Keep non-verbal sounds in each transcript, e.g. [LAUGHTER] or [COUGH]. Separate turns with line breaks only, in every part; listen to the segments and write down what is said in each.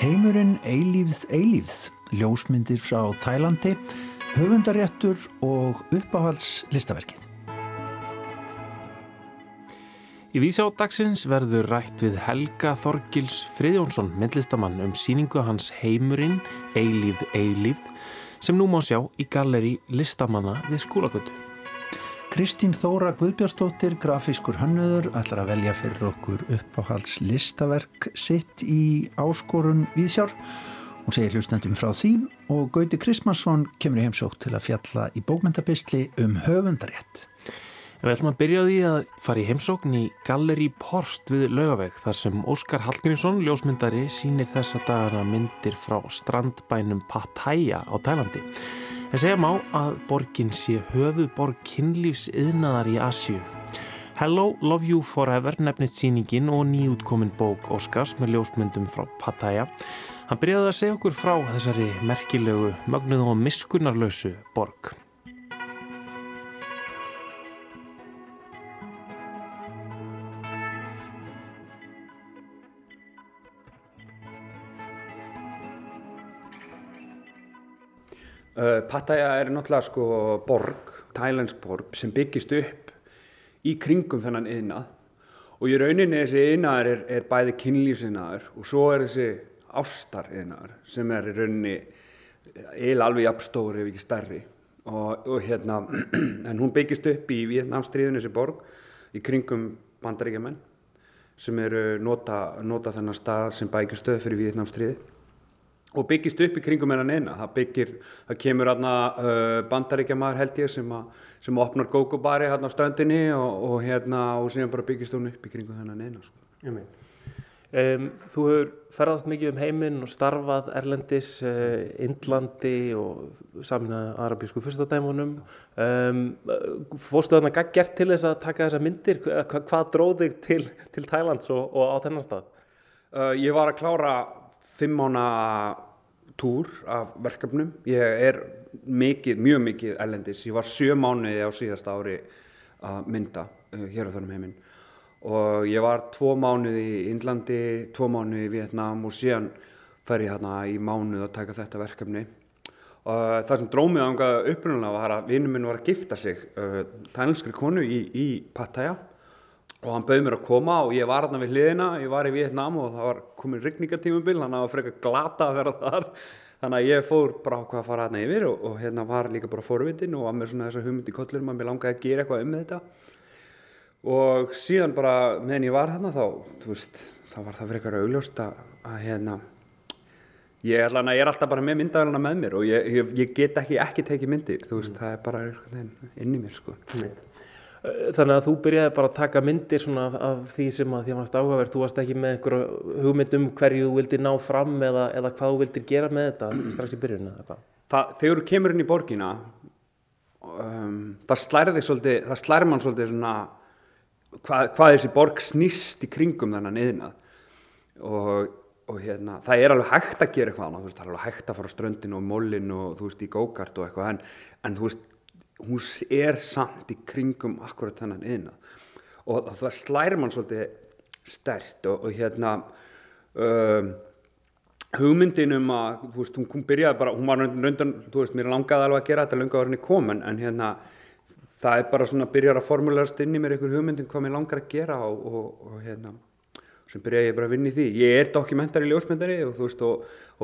Heimurinn eilífð eilífð, ljósmyndir frá Tælandi, höfundaréttur og uppáhalds listaverkið.
Í vísá dagsins verður rætt við Helga Þorgils Friðjónsson, myndlistamann, um síningu hans Heimurinn eilífð eilífð sem nú má sjá í galleri listamanna við skólagötu.
Kristín Þóra Guðbjörnstóttir, grafískur hannöður, ætlar að velja fyrir okkur uppáhalds listaverk sitt í áskorun Víðsjár. Hún segir hlustendum frá því og Gauti Krismansson kemur í heimsók til að fjalla í bókmyndabistli um höfundarétt.
Við ætlum að byrja á því að fara í heimsókn í Galleri Port við Laugaveg þar sem Óskar Hallgrímsson, ljósmyndari, sínir þessa dagana myndir frá strandbænum Pattaya á Tælandi. En segja má að borgin sé höfuborg kynlífs yðnaðar í Asju. Hello, Love You Forever nefnist síningin og nýjútkomin bók Óskars með ljósmyndum frá Pattaya. Hann byrjaði að segja okkur frá þessari merkilegu, mögnuð og miskunarlausu borg.
Pattaya er náttúrulega sko borg, thailandsk borg sem byggist upp í kringum þennan yðnað og í rauninni þessi yðnaður er, er bæði kynlífsiðnaður og svo er þessi ástar yðnaður sem er í rauninni eiginlega alveg jafnstóri ef ekki stærri. Og, og hérna [CLEARS THROAT] en hún byggist upp í Vietnamstríðun þessi borg í kringum bandaríkjaman sem eru nota, nota þennan stað sem bækjastöð fyrir Vietnamstríði og byggist upp í kringum hennan eina. Það byggir, það kemur hérna uh, bandaríkjamaður held ég sem, a, sem opnar gógubari hérna á strandinni og, og hérna og síðan bara byggist hún upp í kringum hennan eina. Sko.
Um, þú hefur ferðast mikið um heiminn og starfað Erlendis, uh, Indlandi og saminað arabísku fyrstadæmunum. Um, fórstu þarna gert til þess að taka þessa myndir? Hva, hvað dróð þig til, til Thailands og, og á þennan stað?
Uh, ég var að klára fimm mána túr af verkefnum. Ég er mikið, mjög mikið ellendis. Ég var sjö mánuði á síðasta ári að mynda uh, hér á þannum heiminn. Og ég var tvo mánuði í Índlandi, tvo mánuði í Vietnam og síðan fer ég hérna í mánuð að taka þetta verkefni. Og það sem drómið ánga upprunalega var að vinnum minn var að gifta sig uh, tænelskri konu í, í Pattaya og hann bauð mér að koma og ég var hérna við hliðina, ég var í Vietnam og það var komin rigningatímubil, þannig að það var frekar glata að vera þar þannig að ég fór bara hvað að fara hérna yfir og, og hérna var líka bara forvitin og var með svona þessa hugmynd í kollurum að mér langaði að gera eitthvað um þetta og síðan bara meðan ég var hérna þá, þú veist, þá var það frekar augljóst að, að hérna ég er, alveg, ég er alltaf bara með myndavelina með mér og ég, ég, ég get ekki ekki tekið myndir, þú veist, mm. það er bara inn í mér sko.
Þannig að þú byrjaði bara að taka myndir svona af því sem að því varst áhugaverð, þú varst ekki með einhverju hugmynd um hverju þú vildir ná fram eða, eða hvað þú vildir gera með þetta [CLEARS THROAT] strax í byrjun eða hvað?
Þegar þú kemur inn í borgina, um, það slærði svolítið, það slærði mann svolítið svona hvað, hvað þessi borg snýst í kringum þennan yðnað og, og hérna, það er alveg hægt að gera eitthvað annað, það er alveg hægt að fara á ströndin og mólin og þú veist í gókart og eitthvað. En, en þú veist hún er samt í kringum akkurat þennan yðna og það slæri mann svolítið stert og, og hérna um, hugmyndin um að þú veist, hún, hún byrjaði bara, hún var raundan, þú veist, mér langaði alveg að gera þetta lunga á henni komin, en hérna það er bara svona, byrjar að formulerast inn í mér einhver hugmyndin hvað mér langar að gera og, og, og hérna sem byrjaði ég bara að vinna í því. Ég er dokumentari ljósmyndari og þú veist,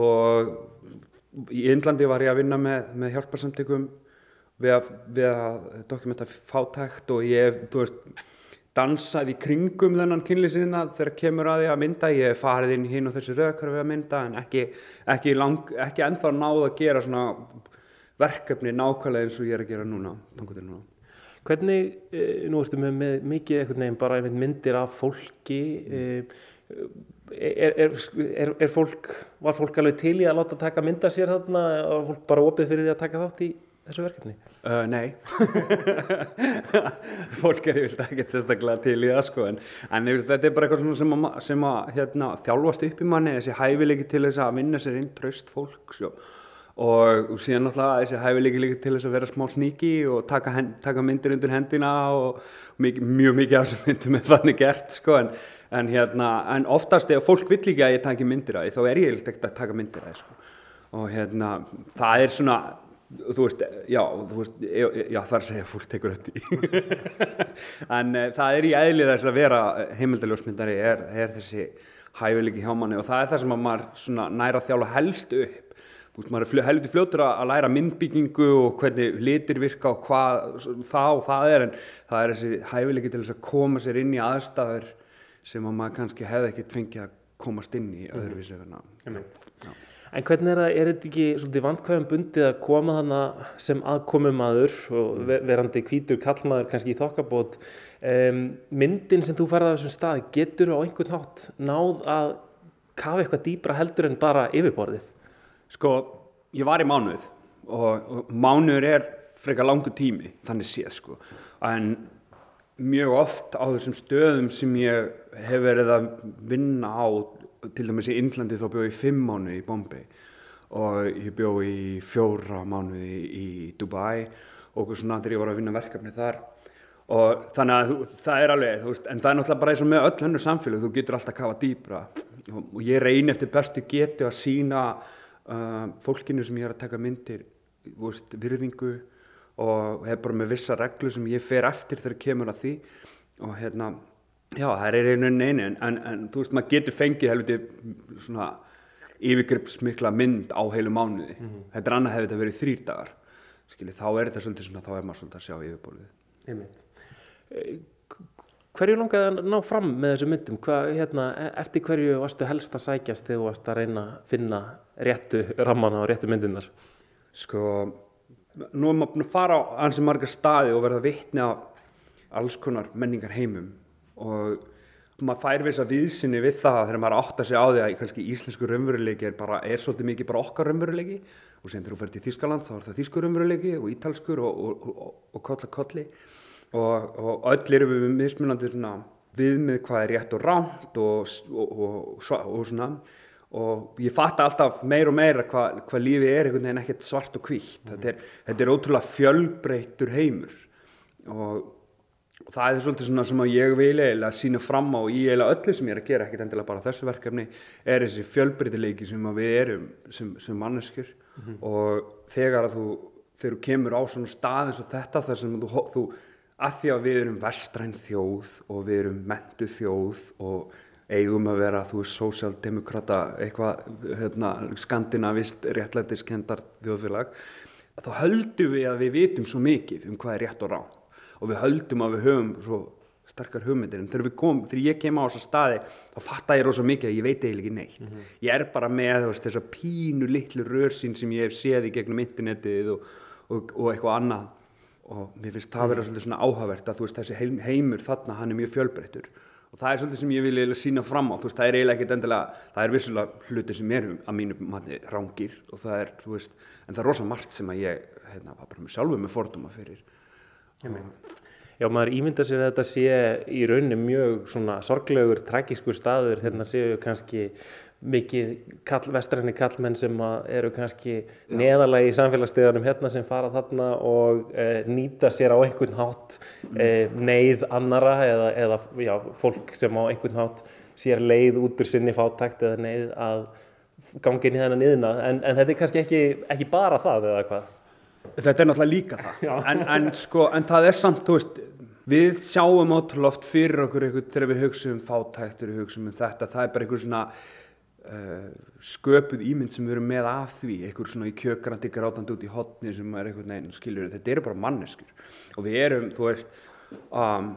og í Índlandi var ég að vinna með, með hjálparsamtökum við að, við að dokumenta fátækt og ég, þú veist, dansað í kringum þennan kynlýsina þegar kemur að ég að mynda, ég farið inn hinn og þessi rauðkvarfi að mynda en ekki, ekki, lang, ekki ennþá náð að gera svona verkefni nákvæmlega eins og ég er að gera núna, núna.
Hvernig, e, nú ertu með, með mikið eitthvað nefn bara myndir af fólki e, er, er, er, er fólk var fólk alveg til í að láta taka mynda sér þarna, var fólk bara opið fyrir því að taka þátt í þessu verkefni?
Uh, nei, [LAUGHS] fólk er yfirlega ekkert sérstaklega til í það sko en, en þetta er bara eitthvað sem að, sem að hérna, þjálfast upp í manni, þessi hæfileiki til þess að vinna sér inn tröst fólk svo. og, síðan náttúrulega þessi hæfileiki til þess að vera smá sníki og taka, hen, taka myndir undir hendina og mjög, mjög mikið af þessum myndum er þannig gert sko en, en, hérna, en oftast ef fólk vill ekki að ég taki myndir af því þá er ég ekkert að taka myndir af því sko. og hérna það er svona þú veist, já, þú veist, já, það er að segja fólk tekur þetta í [LAUGHS] en e, það er í eðlið þess að vera heimildaljósmyndari er, er þessi hæfileiki hjá manni og það er það sem að maður næra þjála helst upp. Veist, maður er heldur fljótur að læra myndbyggingu og hvernig litir virka og hvað það og það er en það er þessi hæfileiki til þess að koma sér inn í aðstæður sem að maður kannski hefði ekkert fengið að komast inn í öðruvísi mm -hmm.
En hvernig er það, er þetta ekki svolítið vantkvæðum bundið að koma þannig sem aðkomumadur og mm. verandi kvítur kallmaður kannski í þokkabót um, myndin sem þú farið á þessum stað getur á einhvern nátt náð að kafa eitthvað dýbra heldur en bara yfirborðið?
Sko, ég var í mánuð og, og mánuður er frekar langu tími, þannig séð sko. En mjög oft á þessum stöðum sem ég hef verið að vinna á, til dæmis í Índlandi þá bjóð ég fimm mánuði í Bombay og ég bjóð í fjóra mánuði í Dubai og okkur svona þegar ég var að vinna verkefni þar. Og þannig að það er alveg, veist, en það er náttúrulega bara eins og með öll hennur samfélag, þú getur alltaf að kafa dýbra og ég reyni eftir bestu getu að sína uh, fólkinu sem ég er að taka myndir veist, virðingu og hef bara með vissa reglu sem ég fer eftir þegar kemur að því. Og hérna, já það er einu einu en, en, en þú veist maður getur fengið helviti svona yfirgripsmikla mynd á heilu mánuði mm -hmm. þetta er annað hefur þetta verið þrýr dagar Skilji, þá er þetta svolítið svona, þá er maður svolítið að sjá yfirbólið
eh, Hverju langaði að ná fram með þessu myndum? Hvað, hérna, e- eftir hverju varstu helst að sækjast þegar þú varst að reyna að finna réttu rammana og réttu myndinar?
Sko, nú er maður að fara á ansi marga staði og verða vittni á alls konar menningar heimum og maður fær viss að viðsynni við það þegar maður átt að segja á því að kannski íslensku raunveruleiki er, bara, er svolítið mikið bara okkar raunveruleiki. Og sem þegar þú fer til Þískaland þá er það þískur raunveruleiki og ítalskur og, og, og, og kolla kolli. Og öll eru við mismunandi viðmið hvað er rétt og ránt og svona. Og ég fatt alltaf meir og meira hvað hva lífi er einhvern veginn ekkert svart og hvítt. Mm. þetta, þetta er ótrúlega fjölbreyttur heimur. Og, og það er svolítið svona sem ég vil eiginlega sína fram á í eiginlega öllu sem ég er að gera ekkert endilega bara þessu verkefni er þessi fjölbreytileiki sem við erum sem, sem manneskjur mm -hmm. og þegar að þú þegar þú kemur á svona stað eins og þetta þar sem þú, þú að því að við erum vestræn þjóð og við erum mentu þjóð og eigum að vera, þú veist, sósjaldemokrata, eitthvað, hérna, skandinavist, réttlætiskendar þjóðfélag, þá höldum við að við vitum svo mikið um hvað er rétt og rán og við höldum að við höfum svo starkar hugmyndir, en þegar, kom, þegar ég kem á þessa staði, þá fattar ég rosa mikið að ég veit eiginlega ekki neitt. Mm -hmm. Ég er bara með veist, þessa pínu litlu rörsinn sem ég hef séð í gegnum internetið og, og, og eitthvað annað og mér finnst það að vera svolítið svona áhugavert að veist, þessi heimur þarna, hann er mjög fjölbreyttur og það er svolítið sem ég vil eiginlega sína fram á, veist, það er eiginlega ekkert endilega, það er vissulega hluti sem er að mínu manni rángir og það er, en það er rosa margt sem að ég, hérna, var bara með sjálfu með forduma fyrir.
Já, maður ímynda sér að þetta sé í rauninni mjög svona sorglegur, tragískur staður, hérna séu kannski mikið kall, vestræni kallmenn sem eru kannski neðalagi í samfélagssteðanum hérna sem fara þarna og e, nýta sér á einhvern hátt e, neyð annara eða, eða já, fólk sem á einhvern hátt sér leið út úr sinni fátækt eða neyð að gangi inn í þennan yðna en, en þetta er kannski ekki, ekki bara það eða hvað?
Þetta er náttúrulega líka það. En, en, sko, en það er samt, þú veist við sjáum ótrúlega oft fyrir okkur þegar við hugsaum um fátæktur, við hugsaum um þetta, það er bara einhver svona Uh, sköpuð ímynd sem við erum með af því. Einhver svona í kjökrandi grátandi út í hotni sem er einhvern veginn skiljur þetta eru bara manneskur og við erum þú veist um,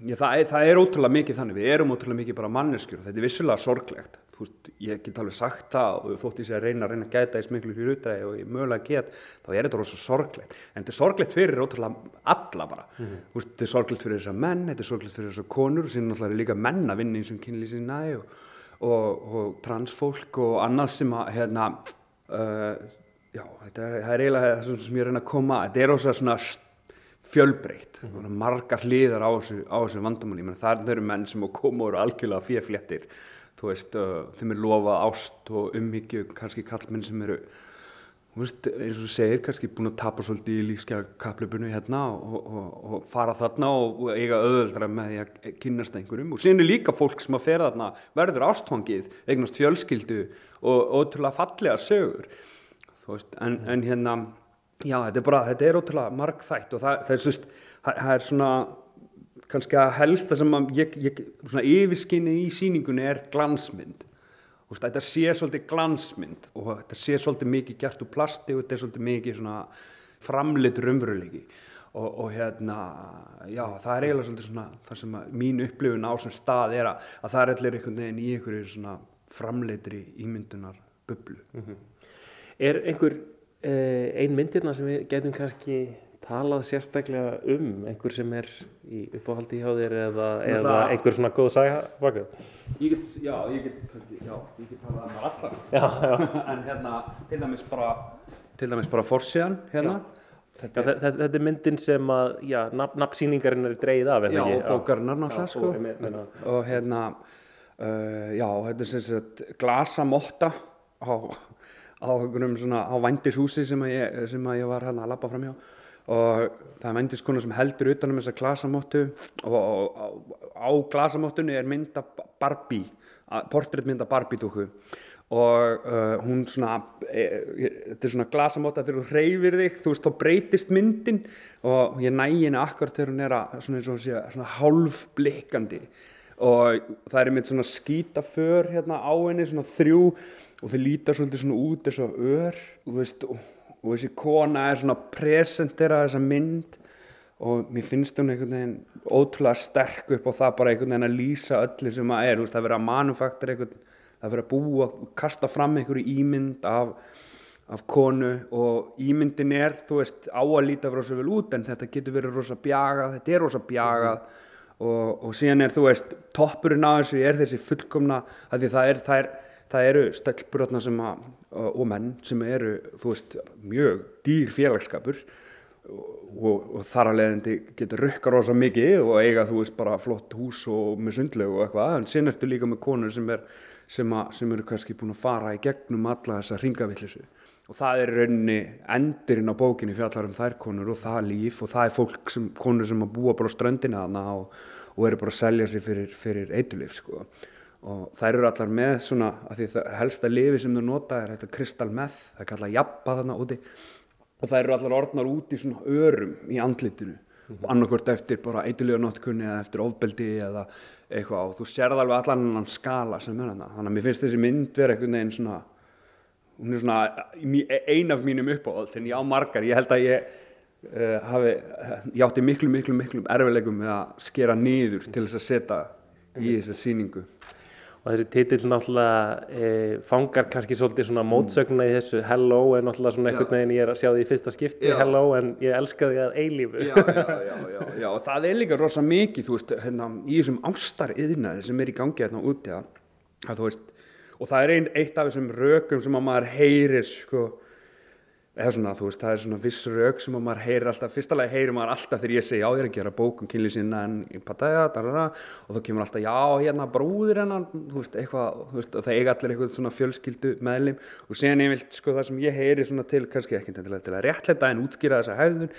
já, það, það er ótrúlega mikið þannig. Við erum ótrúlega mikið bara manneskur og þetta er vissulega sorglegt veist, ég get alveg sagt það og þótt ég sé að reyna að reyna að gæta í smiklu fyrir útræði og ég mögulega get þá er þetta rosa sorglegt. En þetta er sorglegt fyrir ótrúlega alla bara. Mm -hmm. veist, þetta er sorglegt fyrir þessar menn þetta er sorglegt fyrir þessar konur og síðan náttúrulega er líka menn að vinna eins og kynlýsinnaði og og, og transfólk og annað sem að hérna, uh, já, þetta er, er eiginlega það sem ég reyna að koma þetta er ósað svona fjölbreytt. Mm -hmm. margar hliðar á þessu, þessu vandamáli. Það eru menn sem koma úr algjörlega fjörfléttir þú veist, uh, þeim er lofað ást og umhyggju, kannski kallmenn sem eru þú veist, eins og þú segir, kannski búin að tapa svolítið í lífskeiða kaplöpunni hérna og, og, og fara þarna og, eiga öðuldra með því að kynast einhverjum. Og síðan er líka fólk sem að fer þarna verður ástfangið, eignast fjölskyldu og ótrúlega fallega sögur. Þú veist, en, en hérna já, þetta er bara, þetta er ótrúlega margþætt og það, það er svona, það er svona kannski að helsta sem að ég, ég svona yfirskinni í síningunni er glansmynd veist, þetta sé svolítið glansmynd og þetta sé svolítið mikið gert úr plasti og þetta er svolítið mikið framleitur umveruleiki og, og hérna, já, það er eiginlega svolítið svona það sem mín upplifun á sem stað er að, að það er allir einhvern veginn í einhverju svona framleitri ímyndunar bublu.
Mm -hmm. Er einhver eh, ein myndirna sem við getum kannski talað sérstaklega um einhver sem er í uppáhaldi hjá þér eða, eða einhver svona góð saga baka?
Ég get, já, ég get, já, ég get talað um allar, já, já. [LAUGHS] en hérna til dæmis bara, til dæmis bara Forsjan hérna.
Þetta, já, þetta, þetta er myndin sem að, já, nafnsýningarinn er dreyið af,
Já, og bókarinnar náttúrulega, sko. Og, meina. og hérna, uh, já, þetta er sem sagt glasamotta á, á á vandishúsi sem sem að ég var hérna að lappa fram hjá og það er vendiskona sem heldur utanum þessa glasamóttu og, og, og á glasamóttunni er mynda Barbie, portréttmynda Barbie-dúku og uh, hún svona, e, e, þetta er svona glasamóta þegar þú reyfir þig, þú veist, þá breytist myndin. Og ég næ henni akkur þegar hún er að, svona eins og sé, svona hálf blikkandi og það er mynd svona skítaför hérna á henni, svona þrjú og þau lítar svolítið svona út eins og ör, þú veist, og og þessi kona er svona presentera þessa mynd og mér finnst hún einhvern veginn ótrúlega sterk upp og það bara einhvern veginn að lýsa öllu sem að er, veist, það verður að manufakta einhvern, það verður að búa kasta fram einhverju ímynd af, af konu og ímyndin er þú veist á að líta rosa vel út en þetta getur verið rosa bjagað, þetta er rosa bjagað mm. og, og síðan er þú veist toppurinn á þessu er þessi fullkomna, það er, það er það eru stelpurotna sem að, og menn sem eru, veist, mjög dýr félagskapur og, og, þar að leiðandi getur rukkar ósað mikið og eiga, þú veist, bara flott hús og með sundlegu og eitthvað, en sín ertu líka með konur sem, er, sem, að, sem eru kannski búin að fara í gegnum alla þessa ringavillisu og það er rauninni endurinn á bókinni fjallar um þær konur og það líf og það er fólk sem, konur sem að búa bara á ströndina og, og eru bara að selja sig fyrir, fyrir eitulif, sko og þær eru allar með svona að því það helsta lifi sem þau nota er þetta kristal meth, það er kallað jabba þarna úti. Og þær eru allar orðnar út í svona örum í andlitinu. Mm -hmm. annarkvört eftir bara eitthilíða notkunni eða eftir ofbeldi eða eitthvað. Og þú sérð alveg allan annan skala sem er hana þannig að mér finnst þessi mynd vera einhvern veginn svona hún er svona ein af mínum uppáhald en ég á margar, ég held að ég uh, hafi, ég átti miklu miklu miklu erfilegum með að skera niður til þess að setja í þessa síningu
og þessi titill náttúrulega e, fangar kannski svolítið svona mótsögnuna í þessu. Hello er náttúrulega svona einhvern veginn ég er að sjá því í fyrsta skipti. Já. Hello en ég elska því að eilífu.
Já, já, já, já, og það er líka rosa mikið, þú veist, hérna í þessum ástariðnaði sem er í gangi hérna úti að, að þú veist, og það er einn eitt af þessum rökum sem að maður heyrir sko eða svona, þú veist, það er svona viss rauk sem maður heyrir alltaf, fyrsta lagi heyrir maður alltaf þegar ég segi, já, ég er að gera bókum kynlið sinna en í Pattaya, darara, og þá kemur alltaf, já, hérna, brúður hennan, þú veist, eitthvað, þú veist, og það eiga allir eitthvað svona fjölskyldu meðlim. Og sen ég vilt, sko, það sem ég heyri svona til, kannski ekki til að, til að réttleita en útskýra þessa hefðun,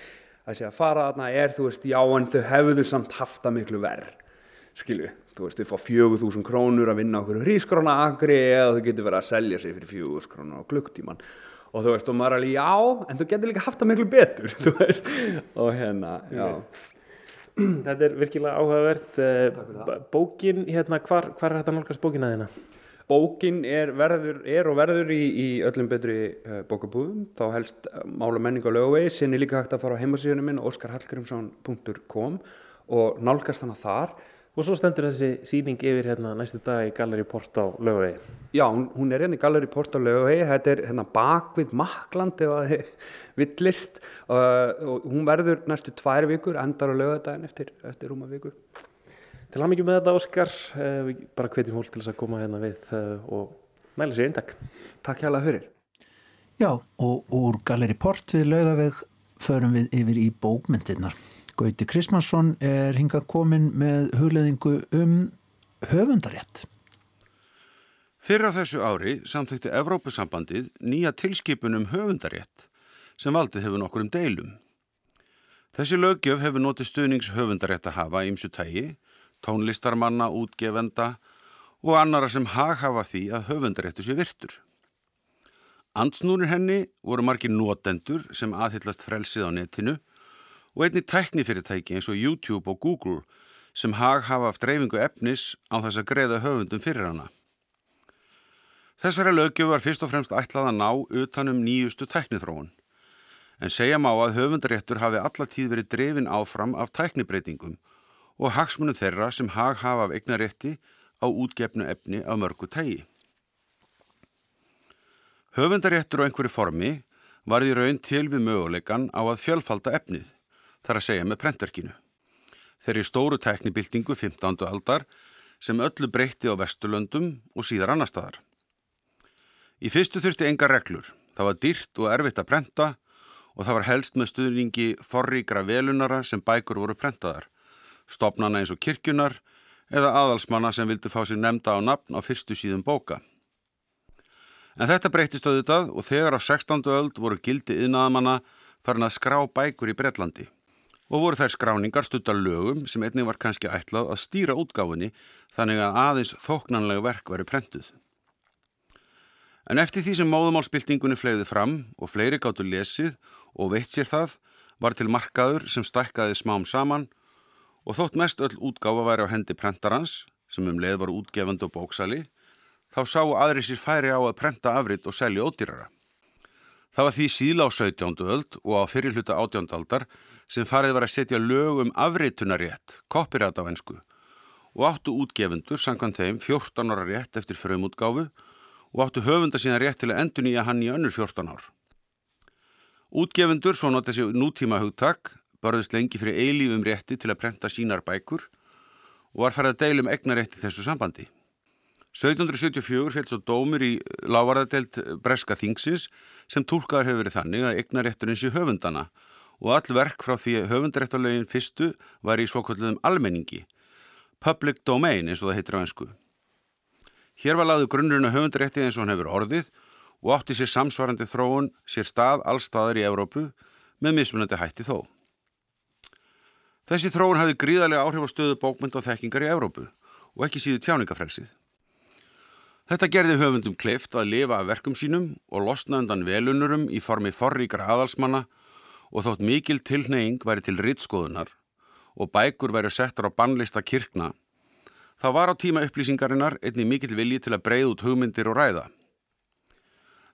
að sé að fara þarna er, þú veist, já, en þau hefðu samt haft það miklu verð, skilju, þú veist, þau fá fjögur þúsund krónur að vinna okkur hrískróna agri eða þau getur verið að selja sig fyrir fjögur krónur á klukktíman og þú veist, og maður er alveg já, en þú getur líka haft það miklu betur, [LAUGHS] þú veist, og hérna, já. [CLEARS THROAT]
Þetta er virkilega áhugavert. Eh, bókin, hérna, hvar, hvar er þetta nálgast bókin að þína?
Bókin er, verður, er og verður í, í öllum betri uh, bókabúðum, þá helst uh, mála menning og lögvegi, sinni líka hægt að fara á heimasíðunum minn, oskarhallgrimsson.com og nálgast hana þar.
Og svo stendur þessi síning yfir hérna næstu dag í Galleri Port á Laugavegi.
Já, hún, hún er hérna í Galleri Port á Laugavegi, þetta er hérna bakvið Makland ef að þið [LAUGHS] villist uh, og hún verður næstu tvær vikur, endar á Laugadagin eftir, eftir rúma viku.
Til að mikið með þetta Óskar, uh, við bara hvetjum hól til þess að koma hérna við uh, og næla sér eintak.
Takk hjá það fyrir.
Já, og úr Galleri Port við Laugaveg förum við yfir í bókmyndirnar. Gauti Krismansson er hingað komin með hugleðingu um höfundarétt.
Fyrir á þessu ári samþykti Evrópusambandið nýja tilskipunum höfundarétt sem valdið hefur nokkur um deilum. Þessi lögjöf hefur notið stuðnings höfundarétt að hafa ímsu tægi, tónlistarmanna, útgefenda og annara sem hag hafa því að höfundaréttu sé virtur. Ansnúnir henni voru margir notendur sem aðhyllast frelsið á netinu og einni tæknifyrirtæki eins og YouTube og Google sem hag hafa haft dreifingu efnis á þess að greiða höfundum fyrir hana. Þessari lögjöf var fyrst og fremst ætlað að ná utanum nýjustu tæknithróun. En segja má að höfundaréttur hafi allatíð verið drefin áfram af tæknibreitingum og hagsmunum þeirra sem hag hafa af eignarétti á útgefnu efni af mörgu tægi. Höfundaréttur á einhverju formi var í raun til við möguleikan á að fjölfalda efnið, þar að segja með prentverkinu. Þeirri stóru tæknibildingu 15. aldar sem öllu breytti á Vesturlöndum og síðar annar staðar. Í fyrstu þurfti enga reglur. Það var dýrt og erfitt að prenta og það var helst með stuðningi forríkra velunara sem bækur voru prentaðar, stopnana eins og kirkjunar eða aðalsmanna sem vildu fá sér nefnda á nafn á fyrstu síðum bóka. En þetta breytist auðvitað og þegar á 16. öld voru gildi yðnaðamanna farin að skrá bækur í Breitlandi og voru þær skráningar stuttar lögum sem einnig var kannski ætlað að stýra útgáfinni þannig að aðeins þóknanlega verk veri prentuð. En eftir því sem móðumálsbyltingunni fleiði fram og fleiri gáttu lesið og veitt sér það var til markaður sem stækkaði smám saman og þótt mest öll útgáfa væri á hendi prentarans sem um leið var útgefandi og bóksali þá sáu aðri sér færi á að prenta afritt og selja ódýrara. Það var því síðla á 17. öld og á fyrirluta 18. aldar sem farið var að setja lög um afritunarétt, koppirætt á ennsku og áttu útgefundur sangkvæmt þeim 14 ára rétt eftir fröymútgáfu og áttu höfunda síðan rétt til að endur nýja hann í önnur 14 ár. Útgefundur, svo notið sér nútíma hugtak, barðist lengi fyrir eilífum rétti til að prenta sínar bækur og var farið að deilum egnarétti þessu sambandi. 1774 félst svo dómur í lávarðadelt Breska Þingsins sem tólkaður hefur verið þannig að egnarétturinn sé höfundana og all verk frá því höfundaréttarlegin fyrstu var í svokalluðum almenningi, public domain eins og það heitir á ennsku. Hér var laðu grunnurinn að höfundarétti eins og hann hefur orðið og átti sér samsvarandi þróun sér stað allstaðar í Evrópu með mismunandi hætti þó. Þessi þróun hafi gríðarlega áhrif á stöðu bókmynd og þekkingar í Evrópu og ekki síðu tjáningafrelsið. Þetta gerði höfundum kleift að lifa af verkum sínum og losna undan velunurum í formi forríkara aðalsmanna og þótt mikil tilneying væri til rittskoðunar og bækur væri settar á bannlista kirkna Það var á tíma upplýsingarinnar einni mikill vilji til að breyða út hugmyndir og ræða.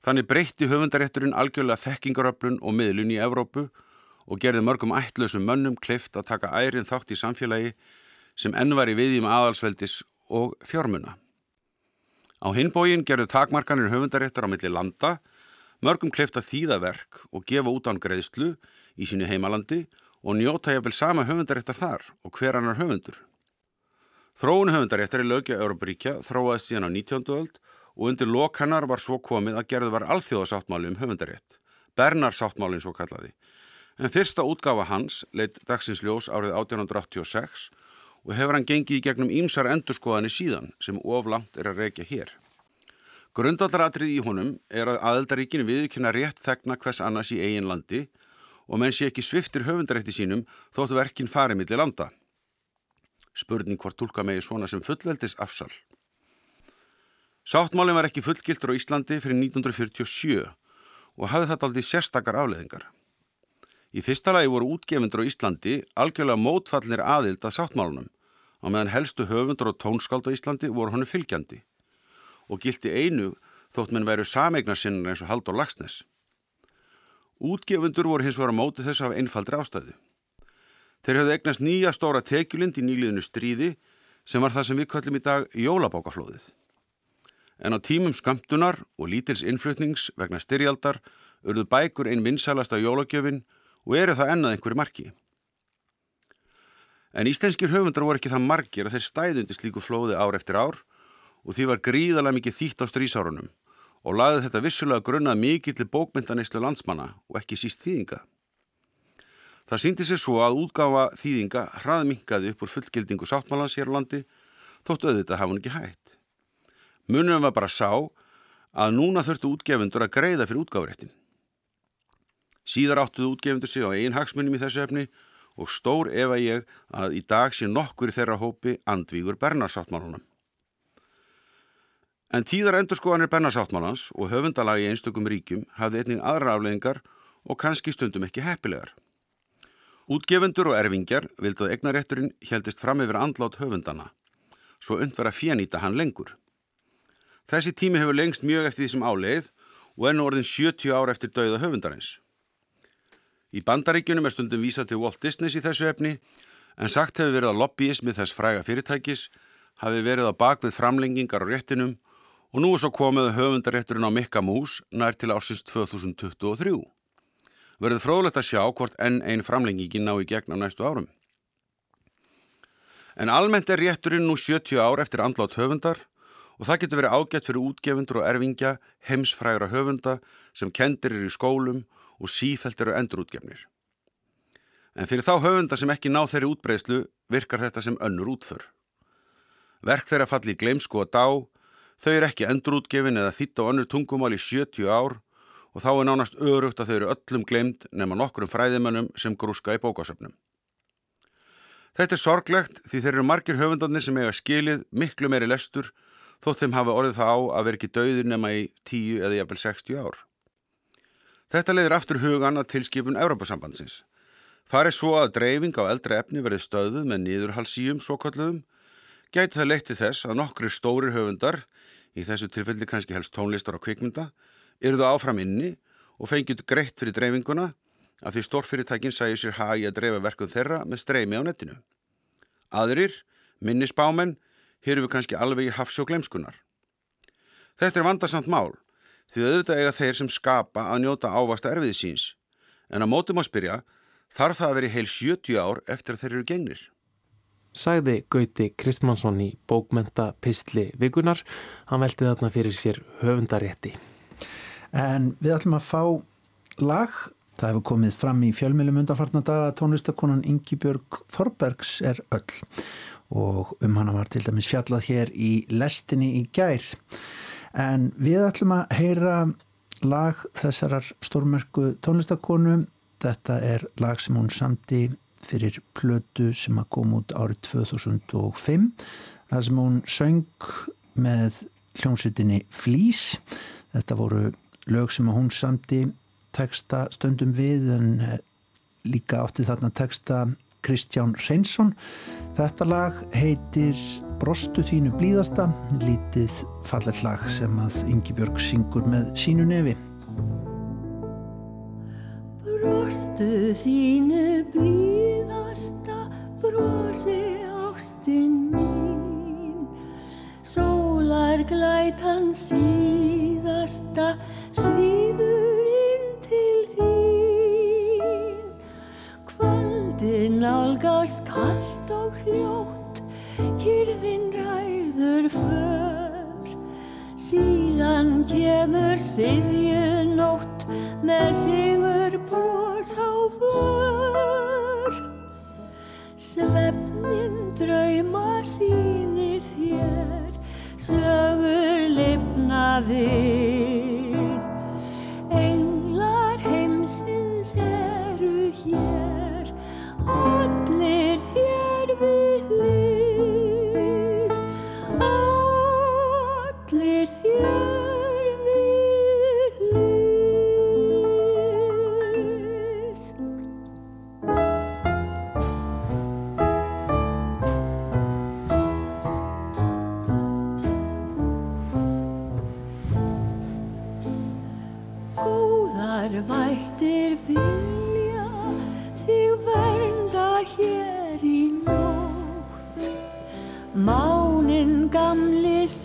Þannig breytti höfundarétturinn algjörlega þekkingaröflun og miðlun í Evrópu og gerði mörgum ætlausum mönnum kleift að taka ærin þátt í samfélagi sem enn var í viðjum aðalsveldis og fjármuna. Á hinbógin gerðu takmarkanir höfundaréttur á milli landa, mörgum kleift að þýða verk og gefa út án greiðslu í sínu heimalandi og njóta ég vel sama höfundaréttar þar og hver annar höfundur. Þróun höfundaréttar í lögja Európaríkja þróaðist síðan á 19. öld og undir lok hennar var svo komið að gerðu var alþjóðasáttmáli um höfundarétt, Bernarsáttmálinn svo kallaði. En fyrsta útgafa hans leitt dagsins ljós árið 1886 og hefur hann gengið í gegnum ímsar endurskoðani síðan sem oflant er að reykja hér. Grundvallaratrið í honum er að aðeldaríkin viðkynna rétt þegna hvers annars í eigin landi og menn sé ekki sviftir höfundarétti sínum þóttu verkin farið millir landa. Spurning hvort tólka megi svona sem fullveldis afsal. Sáttmálinn var ekki fullgiltur á Íslandi fyrir 1947 og hafði þetta aldrei sérstakar afleðingar. Í fyrsta lagi voru útgefundur á Íslandi algjörlega mótfallinir aðild að sáttmálunum á meðan helstu höfundur og tónskáld á Íslandi voru hannu fylgjandi og gildi einu þótt minn væru sameignarsinn eins og Haldur Lagsnes. Útgefundur voru hins vegar á móti þess af einfaldri ástæðu. Þeir höfðu egnast nýja stóra tekjulind í nýliðinu stríði sem var það sem við kallum í dag jólabókaflóðið. En á tímum skamtunar og lítils innflutnings vegna styrjaldar urðu bækur einn vinsælasta jólagjöfin og eru það ennað einhverju marki. En íslenskir höfundar voru ekki það margir að þeir stæðundi slíku flóði ár eftir ár og því var gríðalega mikið þýtt á strísárunum og laði þetta vissulega grunnað mikill bókmyndaneyslu landsmanna og ekki síst þýðinga. Það síndi sér svo að útgáfa þýðinga hraðminkaði upp úr fullgildingu sáttmálans hér á landi þóttu auðvitað hafa hann ekki hægt. Munum var bara sá að núna þurftu útgefundur að greiða fyrir útgáðuréttin. Síðar áttuðu útgefundur sig á einn hagsmunum í þessu efni og stór ef að ég að í dag sé nokkur þeirra hópi andvígur Bernarsáttmálunum. En tíðar endurskoðanir Bernarsáttmálans og höfundalagi einstökum ríkjum hafði einning aðra afleðingar og kannski stundum ekki heppilegar. Útgefundur og erfingjar vildu að egnarétturinn heldist fram yfir andlát höfundana, svo undver að fjenýta hann lengur. Þessi tími hefur lengst mjög eftir því sem áleið og enn orðin 70 ár eftir dauða höfundarins. Í bandaríkjunum er stundum vísað til Walt Disney í þessu efni en sagt hefur verið að lobbyismi þess fræga fyrirtækis hafi verið á bakvið framlengingar á réttinum og nú er svo komið höfundarétturinn á Mikka Mús nær til ásins 2023. Verður fróðlegt að sjá hvort enn einn framlengingin ná í gegn á næstu árum. En almennt er rétturinn nú 70 ár eftir andlátt höfundar og það getur verið ágætt fyrir útgefundur og erfingja heimsfrægra höfunda sem kendir er í skólum og sífælt eru endurútgefnir. En fyrir þá höfunda sem ekki ná þeirri útbreyslu virkar þetta sem önnur útför. Verk þeirra falli í gleimsku og dá, þau eru ekki endurútgefin eða þýtt á önnur tungumál í 70 ár og þá er nánast örugt að þau eru öllum gleimt nema nokkurum fræðimönnum sem grúska í bókásöfnum. Þetta er sorglegt því þeir eru margir höfundarnir sem eiga skilið miklu meiri lestur þótt þeim hafa orðið það á að vera ekki dauðir nema í 10 eða jafnvel 60 ár. Þetta leiðir aftur hugan að tilskipun Európa-sambandsins. Það er svo að dreifing á eldra efni verið stöðuð með nýðurhalsíum svokalluðum, gæti það leitti þess að nokkri stórir höfundar, í þessu tilfelli kannski helst tónlistar og kvikmynda, eruðu áfram inni og fengið greitt fyrir dreifinguna af því stórfyrirtækin sæði sér hagi að dreifa verkum þeirra með streymi á netinu. Aðrir, minnisbámen, hér eru við kannski alveg í hafs og glemskunar. Þetta er vandarsamt mál því auðvitað eiga þeir sem skapa að njóta ávasta erfið síns. En að mótum að spyrja, þarf það að veri heil 70 ár eftir að þeir eru gengnir.
Sæði Gauti Kristmannsson í bókmenta Pistli Vigunar. Hann velti þarna fyrir sér höfundarétti.
En við ætlum að fá lag. Það hefur komið fram í fjölmjölum undanfarnadaga að tónlistakonan Ingi Björg Þorbergs er öll og um hana var til dæmis fjallað hér í lestinni í gær. En við ætlum að heyra lag þessarar stórmerku tónlistakonu. Þetta er lag sem hún samti fyrir plötu sem að koma út árið 2005. Það sem hún söng með hljómsutinni Flís. Þetta voru lög sem að hún samti teksta stundum við en eh, líka átti þarna teksta Kristján Reynsson. Þetta lag heitir Brostu þínu blíðasta, lítið fallet lag sem að Ingi Björg syngur með sínu nefi.
Brostu þínu blíðasta, brosi ástinn mín, sólar glætan síðasta, svíður kvöldin álgast kallt og hljótt, kyrfin ræður för, síðan kemur sifjunótt með sigur bros á vör. Svefnin drauma sínir þér, sögur lifna við.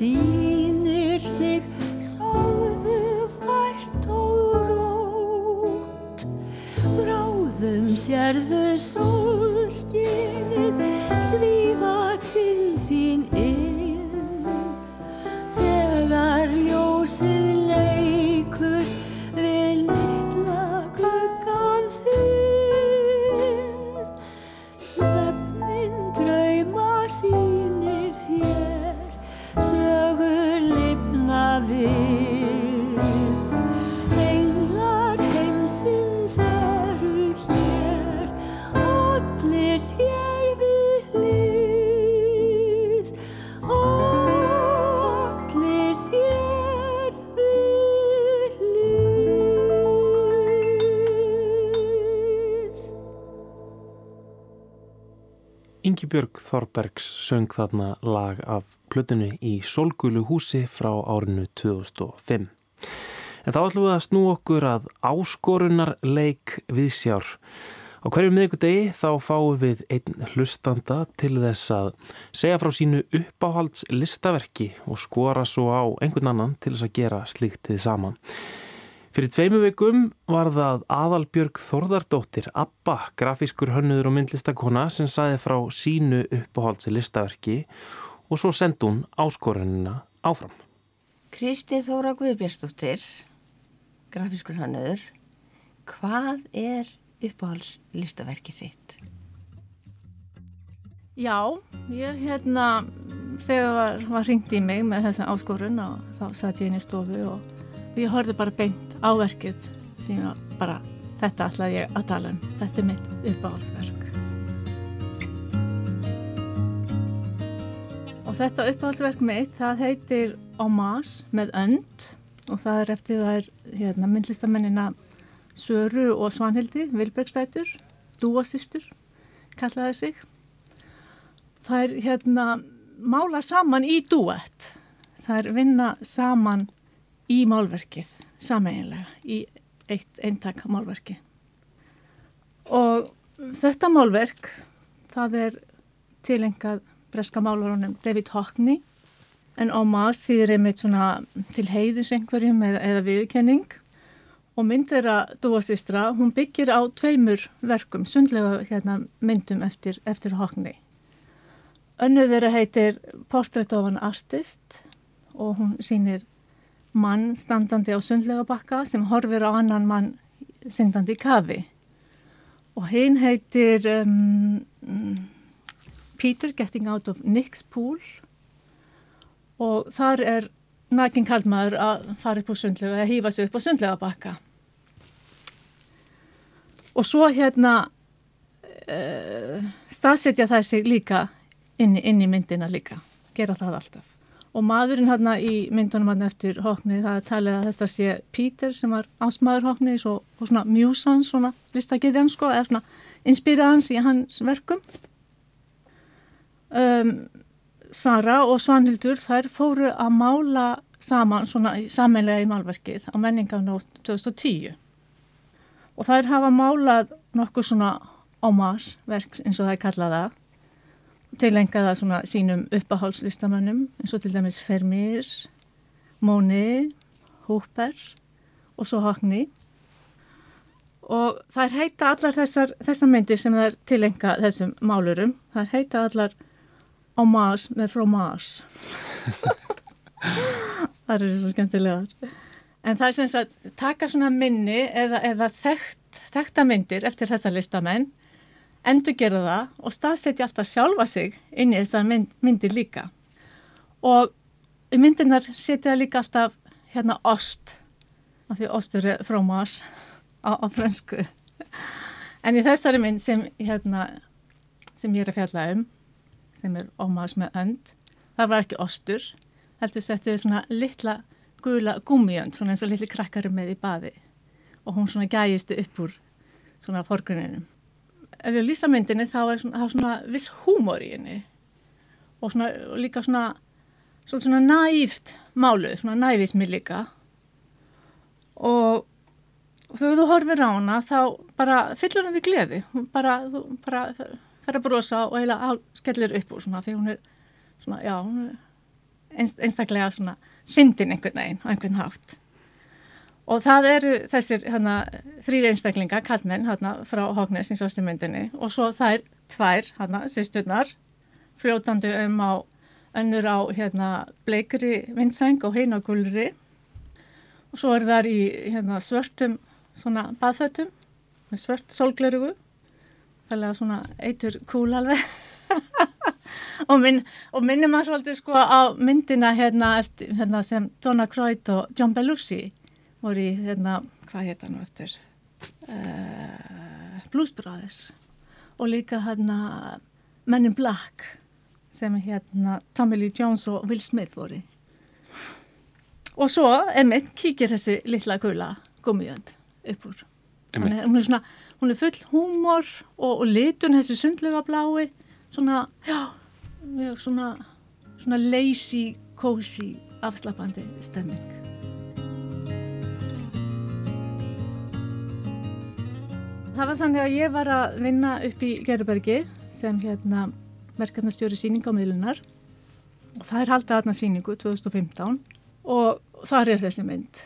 Gamli
Ingibjörg Þorbergs söng þarna lag af plötinu í Solgulu húsi frá árinu 2005. En þá ætlum við að snú okkur að áskorunar leik viðsjár. Á hverju miðgudegi þá fáum við einn hlustanda til þess að segja frá sínu uppáhalds listaverki og skora svo á einhvern annan til þess að gera slíkt þið saman. Fyrir tveimu vikum var það Aðalbjörg Þorðardóttir, Abba, grafískur hönnuður og myndlistakona sem saði frá sínu uppáhalds listaverki og svo sendi hún áskorunina áfram.
Kristi Þóra Guðbjörnsdóttir, grafískur hannuður, hvað er uppáhalds listaverkið þitt?
Já, ég hérna, þegar var, var ringt í mig með þessa áskorun og þá satt ég inn í stofu og ég horfði bara beint á verkið sem ég bara, þetta ætlaði ég að tala um, þetta er mitt uppáhaldsverk. Og þetta uppáhaldsverk mitt, það heitir Omas með önd. Og það er eftir það er hérna, myndlistamennina Söru og Svanhildi, Vilbergstætur, dúasistur, kallaði sig. Það er hérna mála saman í duett það er vinna saman í málverkið sameiginlega í eitt eintak málverki og þetta málverk það er tilengað breska málarunum David Hockney en Omas þýðir einmitt svona til heiðis einhverjum eða, eða viðkenning og mynd þeirra dúasistra hún byggir á tveimur verkum sundlega hérna, myndum eftir, eftir Hockney. Önnur þeirra heitir Portrait of an Artist og hún sýnir mann standandi á sundlega bakka sem horfir á annan mann syndandi í kafi. Og hinn heitir um, Peter Getting Out of Nick's Pool og þar er nækinn kaldmaður að fara upp á sundlega, að hýfa sig upp á sundlega bakka. Og svo hérna uh, staðsetja það sig líka inn, inn í myndina líka, gera það alltaf. Og maðurinn hérna í myndunum hérna eftir Hóknið, það er talið að þetta sé Pítur sem var ásmaður Hóknið og, og svona mjúsans, svona listagiðjan sko, eða svona inspiraðans í hans verkum. Um, Sara og Svanhildur þær fóru að mála saman svona samanlega í málverkið á menningarnótt 2010 og þær hafa málað nokkuð svona ómasverk eins og það er kallaða tilengaða svona sínum uppahálslistamönnum eins og til dæmis Fermir, Móni, Húper og svo Hakni og þær heita allar þessar, þessar myndir sem þær tilenga þessum málurum, þær heita allar á Mars með frá Mars. [LAUGHS] Það eru svo skemmtilegar. En það er sem sagt taka svona minni eða, eða þekkt, þekkta myndir eftir þessar listamenn endur gera það og staðsetja alltaf sjálfa sig inn í þessar mynd, myndir líka og myndirnar setja líka alltaf hérna ost af því ostur er frá Mars á, á fransku en í þessari mynd sem hérna sem ég er að fjalla um sem er ómaðs með önd. Það var ekki ostur, heldur settu við svona litla gula gúmiönd, svona eins og litli krakkari með í baði og hún svona gæjistu upp úr svona forgruninum. Ef ég lýsa myndinni þá er svona, svona viss húmor í henni. Og, svona, líka svona, svona, næft málu, svona næfismi líka. Og, og þegar þú horfir á hana þá bara fyllur hann því gleði, bara, þú bara fer að brosa og eiginlega skellir upp úr svona því hún er svona, já, hún er einst, einstaklega svona hlindin einhvern veginn á einhvern hátt. Og það eru þessir hérna, þrýri einstaklinga, kallmenn, hérna, frá Hóknes í sástu myndinni og svo þær tvær, hérna, sýsturnar, fljótandi um á önnur á hérna, bleikri vindseng og heina gulri. Og svo er þar í hérna, svörtum baðfötum svört sólglerugu fælega svona eitur kúl alveg. [LAUGHS] Og, minn, og minnum maður svolítið sko á myndina hérna, eftir, hérna sem Donna Croyd og John Belushi voru í hérna, hvað heit hann nú eftir uh, Blues Brothers. Og líka hérna Men in Black sem hérna Tommy Lee Jones og Will Smith voru. Og svo, emitt, kíkir þessi litla gula gummiönd upp úr.
Einmitt.
Þannig, hún, er svona, hún er full húmor og, og litun þessi sundlega blái. Svona, já, mjög svona svona lazy, cozy afslappandi stemming Það var þannig að ég var að vinna upp í Gerðubergi sem hérna verkefnastjóri síning á miðlunar og það er haldið aðna síningu 2015 og þar er þessi mynd.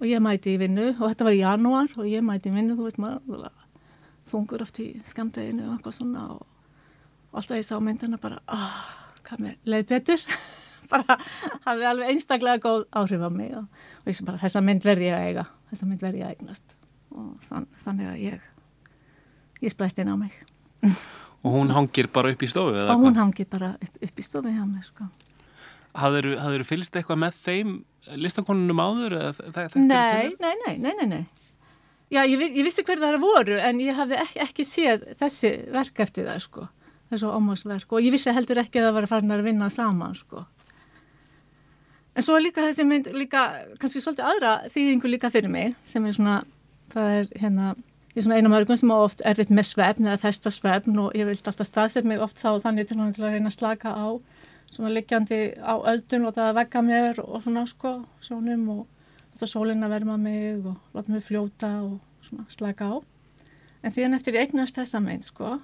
Og ég mæti í vinnu og þetta var í janúar og ég mæti í vinnu, þú veist maður þungur oft í skamdeginu og eitthvað svona og, og alltaf ég sá myndina bara, ah, hvað með leið betur. [LAUGHS] Bara hafði alveg einstaklega góð áhrif á mig og, og ég sem bara, þessa mynd verði ég að eiga þessa mynd verði ég að eignast. Og þann, þannig að ég ég splæst inn á mig
Og hún hangir bara upp í stofu
og hún
hvað?
hangi bara upp, upp í stofi hjá mig sko.
Hafður þú fylgst eitthvað með þeim listakonunum áður?
nei, nei, nei, nei, nei, nei. Já, ég, ég vissi hver það voru en ég hafði ekki, ekki séð þessi verk eftir það sko, þessu ómásverk og ég vissi heldur ekki að það var farin að vinna saman sko. En svo er líka þessi mynd líka, kannski svolítið aðra þýðingu líka fyrir mig sem er svona, það er hérna, er svona einu mörgum sem á oft erfitt með svefn eða festa svefn og ég vilt alltaf staðsett mig oft þá þannig til, að reyna að slaka á svona liggjandi á öldun og það vekka mér og svona sko, sjónum og láta sólinn að verma mig og láta mig fljóta og svona slaka á. En síðan eftir ég eignast þessa mynd, sko,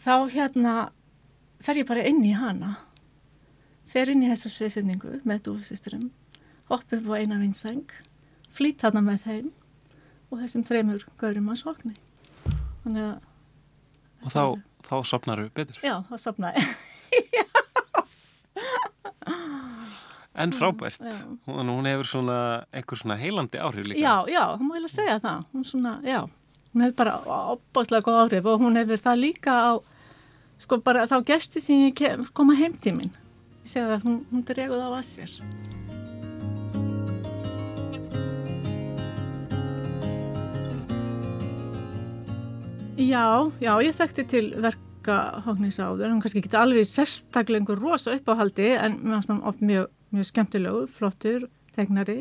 þá hérna fer ég bara inn í hana. Fer inn í þessa sviðsendingu með dúfsisturum, hopp upp á eina vinseng, flýt hana með þeim og þessum þreymur gaurum að sokni. Þannig að,
Og þá, þá sopnaru betur.
já, þá sopnaði. [LAUGHS]
En frábært. Hún, hún hefur svona einhver svona heilandi áhrif líka.
Já, já, hún má heila segja það. Hún svona, já, hún hefur bara opbáslega góð áhrif og hún hefur það líka á, sko bara þá gesti sem ég kem, koma heim til minn. Ég segi það, hún, hún dreguð á að sér. Já, já, ég þekkti til verka Hóknins áður, hann kannski ekki alveg sérstaklega einhver rosa uppáhaldi en mér finnst hann oft mjög, mjög skemmtilegur, flottur, tegnari.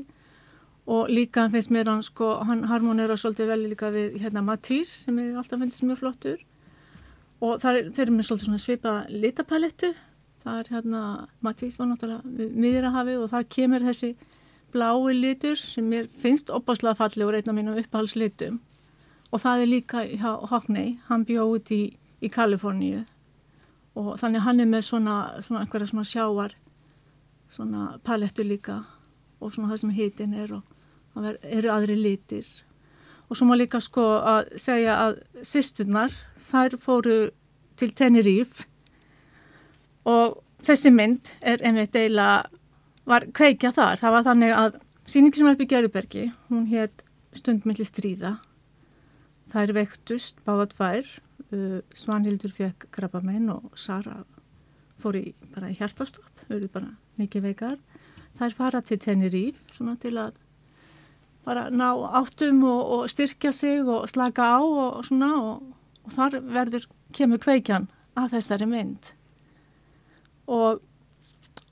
Og líka finnst mér hann sko, hann harmonera svolítið vel líka við hérna Matís sem ég alltaf finnst mjög flottur. Og það er, þeir eru með svolítið svona svipaða litapalettu, það er hérna, Matís var náttúrulega við miðrahafi og þar kemur þessi blái litur sem mér finnst opáslega falli og af mínum uppáhaldslitum og það er líka hjá Hockney, hann bjóð út í, í Kaliforníu. Og þannig hann er með svona, svona einhverja svona sjávar svona palettu líka og svona það sem hitin er og það ver- eru aðri litir. Og svo má líka sko að segja að sýsturnar þær fóru til Tenerife. Og þessi mynd er einmitt deila var kveikja þar, það var þannig að síningi sem í Gerðubergi, hún hétt stundmilli stríða Þær veiktust, báða tvær, uh, Svanhildur fekk krabbamein og Sara fór í, bara hjartastopp, auðvitað bara mikið veikar. Þær fara til Tenerife svona til að bara ná áttum og, og styrkja sig og slaka á og svona og, og þar verður, kemur kveikjan að þessari mynd. Og,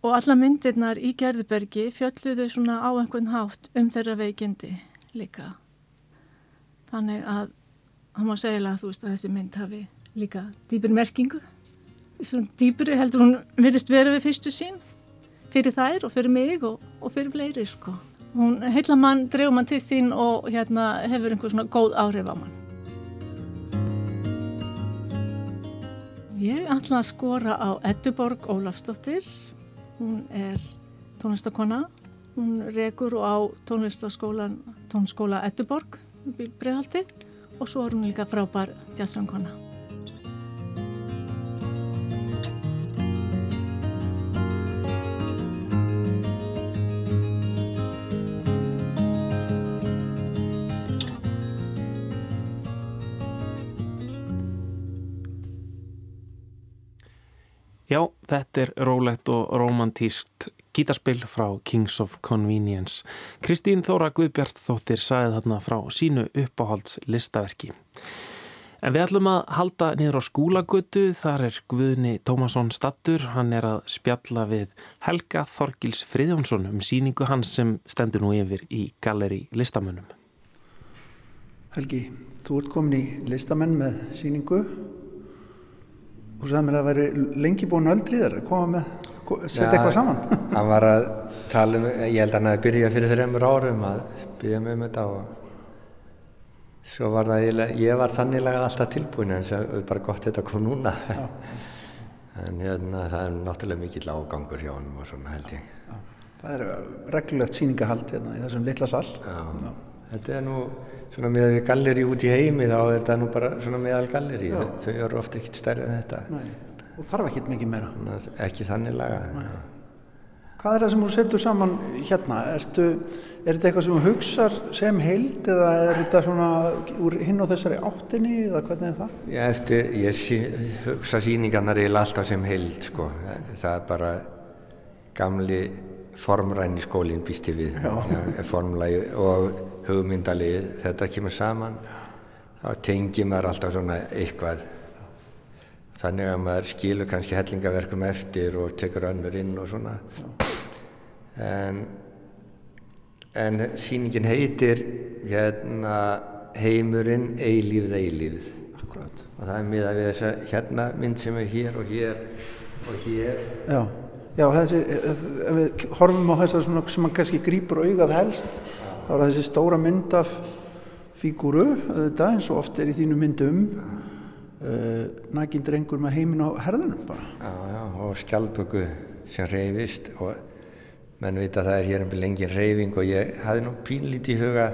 og alla myndirnar í Gerðubergi fjölluðu svona á einhvern hátt um þeirra veikindi líka. Þannig að hann má segja að þú veist að þessi mynd hafi líka dýpir merkingu. Svona dýpir heldur hún virðist vera við fyrstu sín fyrir þær og fyrir mig og, og fyrir fleiri sko. Hún heila mann, dreifur mann til sín og hérna hefur einhver svona góð áhrif á mann. Ég ætla að skora á Edduborg Ólafsdóttir. Hún er tónlistakona. Hún rekur á tónlistaskólan, tónskóla Edduborg Breiðhalti og svo er hún líka frábær jazzsöngkona.
Já, þetta er rólegt og romantískt gítarspill frá Kings of Convenience. Kristín Þóra Guðbjart þóttir sagði þarna frá sínu uppáhalds listaverki. En við ætlum að halda niður á skúlagötu, þar er Guðni Tómasson stattur, hann er að spjalla við Helga Þorgils Friðjónsson um síningu hans sem stendur nú yfir í Galleri listamönnum.
Helgi, þú ert komin í listamenn með síningu og sagði mér að veri lengi búin öldrið þar að koma með, setja
Já.
eitthvað saman. [LAUGHS]
Hann var að tala um, ég held að hann hafi byrjað fyrir þreymur árum að byggja mig um þetta og svo var það eiginlega, ég var þannilega alltaf tilbúin en það er bara gott þetta kom núna. [LAUGHS] en hérna, það er náttúrulega mikill ágangur hjá honum og svona held ég.
Það er reglulegt síningahald hérna í þessum litla sal.
Já. Þetta er nú svona með við galleri út í heimi þá er þetta nú bara svona meðal galleri,
Já.
þau, eru oft ekkert stærri en þetta.
Nei. Og þarf ekkert mikið meira.
Þannig að Ekki þannilega.
Hvað er það sem þú setur saman hérna? Ertu, er þetta eitthvað sem þú hugsar sem heild eða er þetta svona úr hinn og þessari áttinni eða hvernig er það?
Já, eftir, ég sí, hugsa síningarnar eiginlega alltaf sem heild, sko. Það er bara gamli formræni skólinn býsti við, ja, formlagi og hugmyndalið, þetta kemur saman, þá tengir maður alltaf svona eitthvað. Þannig að maður skilur kannski hellingaverkum eftir og tekur önnur inn og svona. En, en síningin heitir hérna heimurinn eilífð eilífð
Akkurat.
og það er miðað við þessa hérna mynd sem er hér og hér og hér
Já, já þessi, ef við horfum á þessar svona sem mann kannski grípur augað helst, þá er þessi stóra mynd af fígúru, þetta eins og oft er í þínu myndum, uh, nægin drengur með heiminn á herðunum bara.
já, já, og skjaldböku sem reyfist og menn vita að það er hér um lengin reyfing og ég hafði nú pínlítið í huga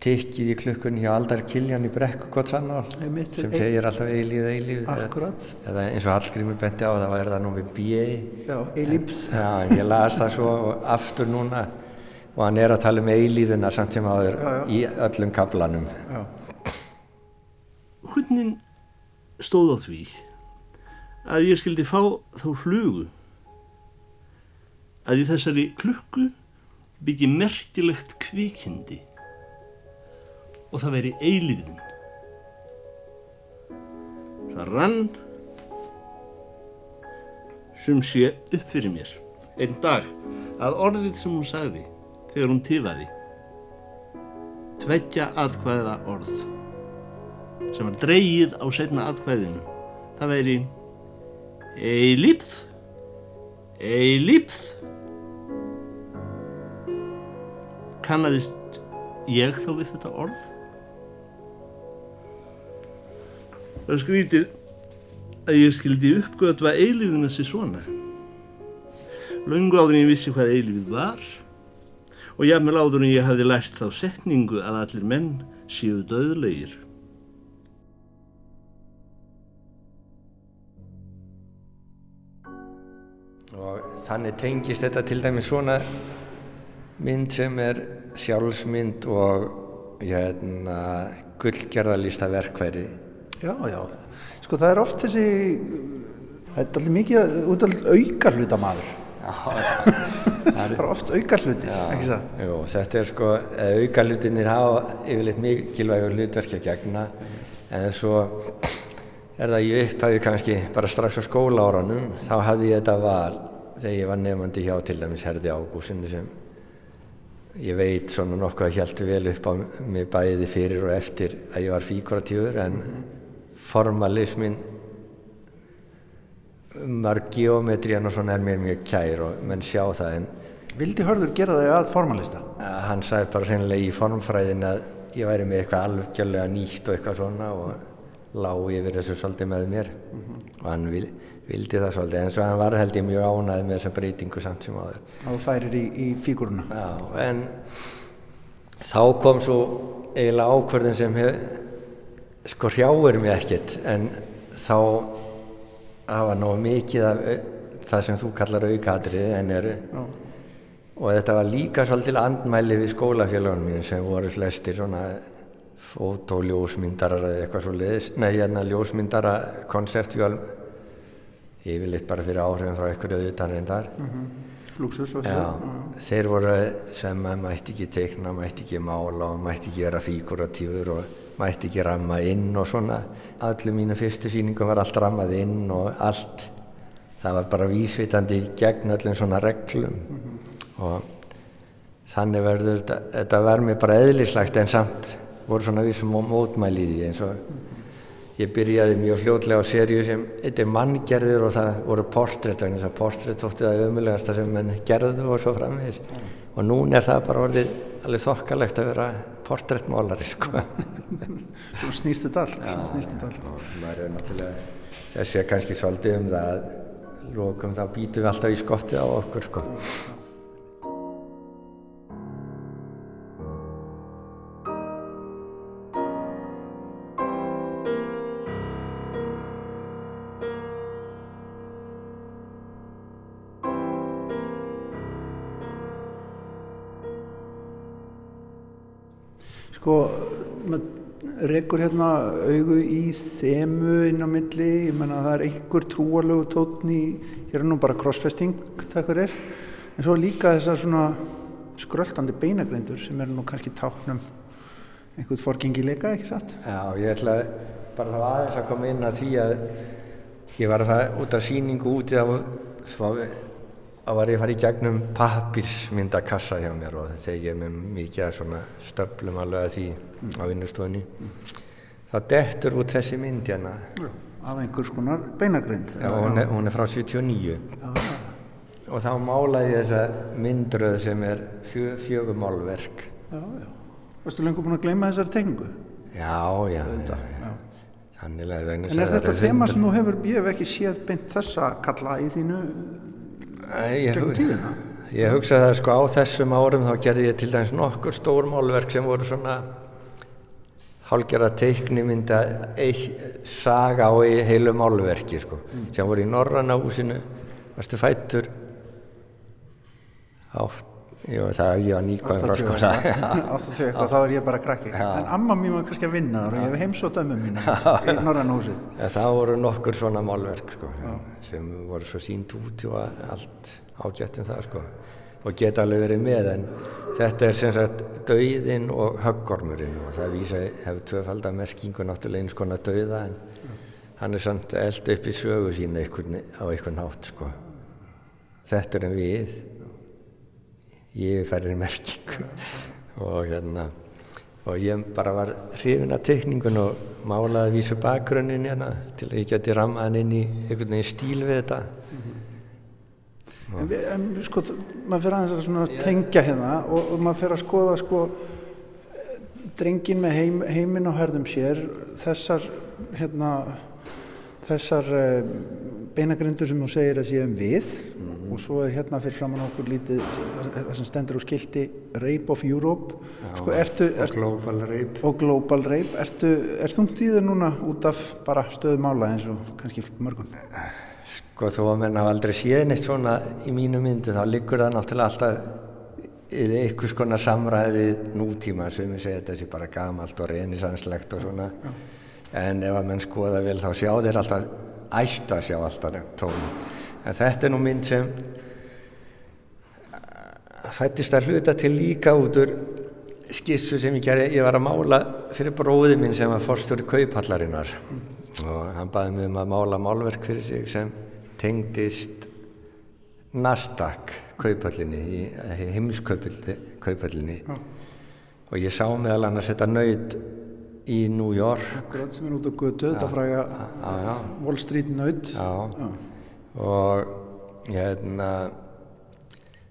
tikkið í klukkunni hjá Aldar Kiljan í brekku gott sannál
Einmitt,
sem segir alltaf eilíð eilíð
Akkurat.
eða eins og Hallgrímur benti á það var það nú með B.A.
Já, eilífð.
Já, en ég las það svo aftur núna og hann er að tala um eilíðuna samt sem áður
Já, já.
í öllum kaplanum
Já,
Hvernig stóð á því að ég skildi fá þá flugu að í þessari klukku byggi merkilegt kvikindi og það veri eilíðin. Það rann sem sé upp fyrir mér einn dag að orðið sem hún sagði þegar hún tifaði tveggja atkvæða orð sem var dreigið á setna atkvæðinu. Það væri eilífð, eilífð. Kannaðist ég þá við þetta orð? Það er skrítið að ég skildi uppgötva eilífðina sér svona. Löngu áður en ég vissi hvað eilífð var og jafnvel áður en ég hafði lært þá setningu að allir menn séu döðlegir.
Og þannig tengist þetta til dæmis svona mynd sem er sjálfsmynd og hérna gullgerðalista verkværi
já, já. Sko það er oft þessi, það er allir mikið, út allir auka hluta maður. [LAUGHS] það er oft auka hlutir, ekki það?
Jú, þetta er sko, auka hlutinir hafa yfirleitt mikilvægur hlutverk að gegna en svo er það ég upphafi kannski bara strax á skólaáranum þá hafði ég þetta val þegar ég var nefandi hjá til dæmis Herði Ágúsinni sem ég veit svona nokkuð að hjæltu vel upp á mig bæði fyrir og eftir að ég var fíkuratífur en formalismin mörg geometrían og svona er mér mjög kær og menn sjá það en
Vildi Hörður gera þig að formalista?
Uh, hann sagði bara sennilega í formfræðin að ég væri með eitthvað algjörlega nýtt og eitthvað svona og lág yfir þessu svolítið með mér og hann vil, vildi það svolítið en svo hann var held ég mjög ánæði með þessa breytingu samt sem áður.
Þú færir í, í fíguruna.
Já, en þá kom svo eiginlega ákvörðin sem hef, sko hrjáir mig ekkert en þá hafa nóg mikið af au- það sem þú kallar aukatrið en er
Já.
og þetta var líka svolítil andmæli við skólafélagunum sem voru flestir svona fótóljósmyndarar eða eitthvað svo leiðis nei hérna ljósmyndara konseptjál yfirleitt bara fyrir áhrifin frá einhverju utan reyndar.
Fluxus og
Já, þeir voru sem að mætti ekki teikna, mætti ekki mála og mætti ekki vera fíkuratífur og mætti ekki ramma inn og svona. Allir mínu fyrstu sýningum var allt rammað inn og allt. Það var bara vísvitandi gegn öllum svona reglum. Og þannig verður þetta, var mér bara eðlislagt en samt voru svona vissum mótmæli í því eins og ég byrjaði mjög fljótlega á seríu sem þetta er manngerður og það voru portrétt vegna þess að portrétt þótti það ömulegasta sem menn gerðu og svo framvegis og núna er það bara orðið alveg þokkalegt að vera portréttmálari sko.
Svo snýst þetta allt, svo snýst þetta allt.
og maður er náttúrulega þessi er kannski svolítið um það að lókum þá býtum við alltaf í skottið á okkur sko.
Sko, maður rekur hérna augu í þemu inn á milli, ég menna það er einhver trúarlegu tótn í, hér er nú bara crossfesting, takk fyrir, en svo líka þessar svona skröltandi beinagreindur sem eru nú kannski táknum einhvern forgengi leika, ekki satt?
Já, ég ætla bara þá aðeins að koma inn að því að ég var að fara út af síningu úti þá þá var ég að fara í gegnum pappismyndakassa hjá mér og þegar ég er með mikið af svona stöflum alveg að því á vinnustofunni þá dettur út þessi mynd hérna
Af einhvers konar beinagreind.
Já, hún, er, hún er frá 79 og þá málaði ég þessa myndröð sem er fjö, fjögumálverk
Já, já. Varstu lengur búin að gleyma þessari tekningu?
Já, já, já, já. Þannig að vegna
En er þetta þema sem þú hefur, ég hef ekki séð beint þessa kalla í þínu Gegnum tíðina?
Ég hugsaði að sko á þessum árum þá gerði ég til dæmis nokkur stór málverk sem voru svona hálgjara teiknimynda eitt saga á heilu málverki sko, sem voru í Norranna húsinu. Varstu fættur átt Jú, það ég var nýkvæðin frá sko það-
80 eitthvað, þá er ég bara krakki. En amma mín var kannski að vinna þar og ég hef heimsótt ömmu mín [LAUGHS] í Norræna húsið.
Ja, það voru nokkur svona málverk sko, sem voru svo sínt út og allt ágætt um það sko. og geta alveg verið með en þetta er sem sagt dauðin og höggormurinn og það vísa hefur tvöfalda merkingu náttúrulega eins konar dauða en hann er samt eld upp í sögu sína á einhvern hátt sko. þetta erum við ég færir merkingu. Og hérna og ég bara var hrifin af teikningun og málaði að vísu bakgrunnin hérna til að ég geti rammað hann inn í einhvern veginn stíl við þetta.
En, við, en við sko, maður fyrir aðeins að svona tengja hérna og, og maður fyrir að skoða sko drengin með heim, heiminn á herðum sér, þessar hérna, þessar uh, beinagrindur sem þú segir að séum við og svo er hérna fyrir framann okkur lítið það sem stendur á skilti Rape of Europe. Sko, ertu,
og
ert,
global rape.
og Global Rape ertu, er í þér núna út af bara stöðum mála eins og kannski mörgun
sko þó að menn hafa aldrei séð neitt svona í mínu myndu þá liggur það náttúrulega alltaf í einhvers konar samræði nútíma. Sem ég segi þetta sé bara gamalt og reynisanslegt og svona en ef að menn skoða vel þá sjá þeir alltaf ættu að sjá alltaf tónu en þetta er nú mynd sem fættist að hluta til líka út úr skissu sem ég gerði, ég var að mála fyrir bróði minn sem var forstjóri kaupallarinnar. Og hann baði mig um að mála málverk fyrir sig sem tengdist Nasdaq kaupallinni í heimskaupallinni og ég sá meðal annars þetta nöyt í New York.
Sem er út á götu, þetta fræga Wall Street naut.
Og hérna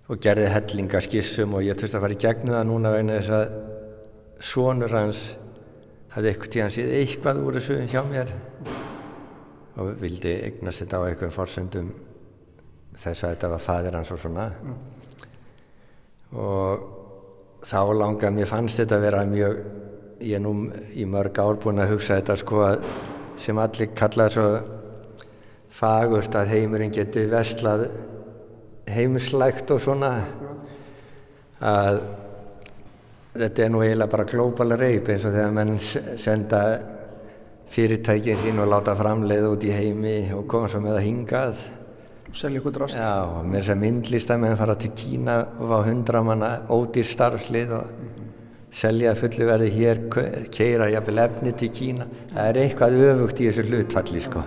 og gerði hellinga skissum og ég þurfti að fara í gegnum það núna vegna þess að sonur hans hafði eitthvað tíðan síð eitthvað úr þessu hjá mér og vildi eignast þetta á einhverjum forsöndum þess að þetta var fadir hans og svona. Og þá langa mér fannst þetta að vera mjög ég er nú í mörg ár búin að hugsa þetta sko að sem allir kallaði svo fagurt að heimurinn geti vestlað heimslægt og svona að þetta er nú eiginlega bara global rape eins og þegar menn senda fyrirtækin sín og láta framleiða út í heimi og koma svo með það hingað.
Selja ykkur drast
Já, og með þess að myndlistamenn fara til Kína og fá hundra manna ódýr starfslið og selja fullu verði hér, keira jafnvel efni til Kína. Það er eitthvað öfugt í þessu hlutfalli, sko.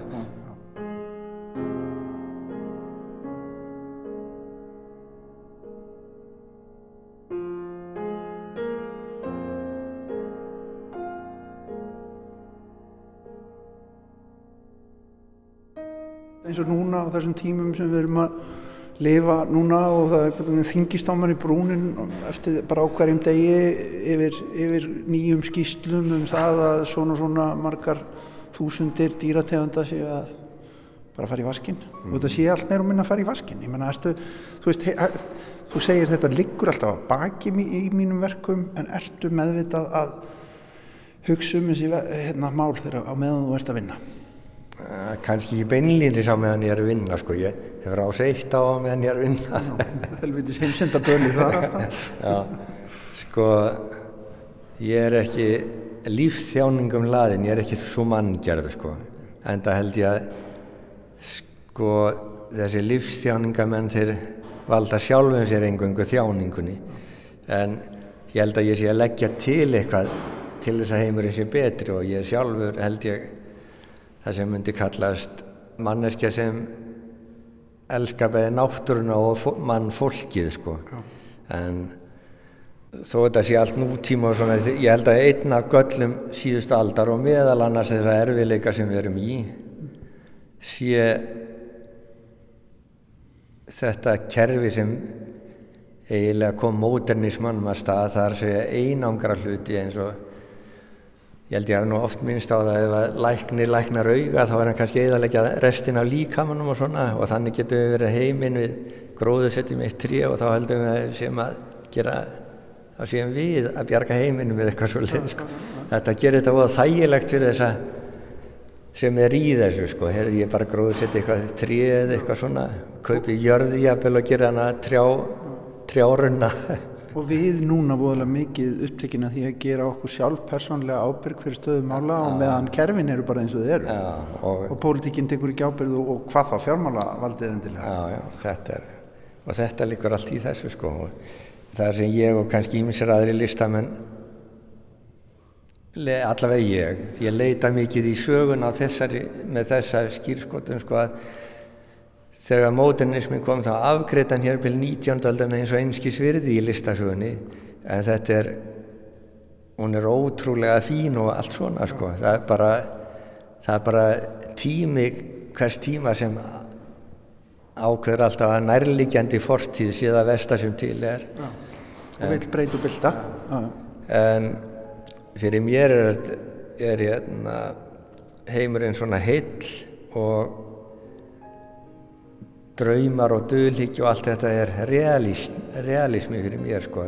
eins og núna á þessum tímum sem við erum að lifa núna og það þingist á mann í brúnin eftir bara á hverjum degi yfir, yfir nýjum skýslum um það að svona svona margar þúsundir dýrategunda séu að bara fara í vaskinn. Mm. og þetta sé allt meira og minna að fara í vaskinn. Ég menna, ertu, þú veist, he, þú segir þetta liggur alltaf að baki í, í mínum verkum en ertu meðvitað að hugsa um þessi hérna, mál þegar á meðan þú ert að vinna
kannski ekki beinlýndis á meðan ég er að vinna sko, ég hefur ás eitt á meðan ég er að vinna.
Helvitis heimsendaböli þar [LAUGHS]
sko ég er ekki lífþjáningum laðin, ég er ekki svo manngjörð sko, en það held ég að sko þessi lífþjáningamenn þeir valda sjálfum sér engungu þjáningunni. En ég held að ég sé að leggja til eitthvað til þess að heimurinn sé betri og ég sjálfur held ég það sem myndi kallast manneskja sem elskar beði náttúruna og mann fólkið sko Já. en þó þetta sé allt nútíma og svona ég held að einn af göllum síðustu aldar og meðal annars þessar erfileika sem við erum í sé þetta kerfi sem eiginlega kom móternismannum að stað þar segja einangra hluti eins og ég held ég að nú oft minnst á það ef að læknir læknar auga þá er hann kannski eðalegja restin af líkamannum og svona og þannig getum við verið heiminn við gróður setjum eitt trí og þá heldum við sem að gera þá séum við að bjarga heiminn við eitthvað svo leið sko. þetta gerir þetta voða þægilegt fyrir þessa sem er í þessu sko Her, ég bara gróður setja eitthvað trí eða eitthvað svona kaupi jörði jafnvel og gera hana trjá trjárunna
og við núna voðalega mikið upptekina því að gera okkur sjálf persónlega ábyrg fyrir stöðum mála og meðan kerfin eru bara eins og þið eru.
Já, og,
og pólitíkinn tekur ekki ábyrg og, og hvað þá fjármála valdið endilega.
Já, já, þetta er, og þetta líkur allt í þessu sko. Það sem ég og kannski ímissir aðri listamenn allavega ég ég leita mikið í sögun á þessari með þessa skýrskotum sko að þegar módernismin kom þá afgreitan hér byrj 19. aldana eins og einskis virði í listasögunni en þetta er hún er ótrúlega fín og allt svona sko það er bara, það er bara tími hvers tíma sem ákveður alltaf að nærligjandi fortíð síðan vestar sem til er
Já. og vil breytu bylta
en fyrir mér er, er hérna, heimurinn svona heill og draumar og dölhyggju og allt þetta er realismi fyrir mér sko.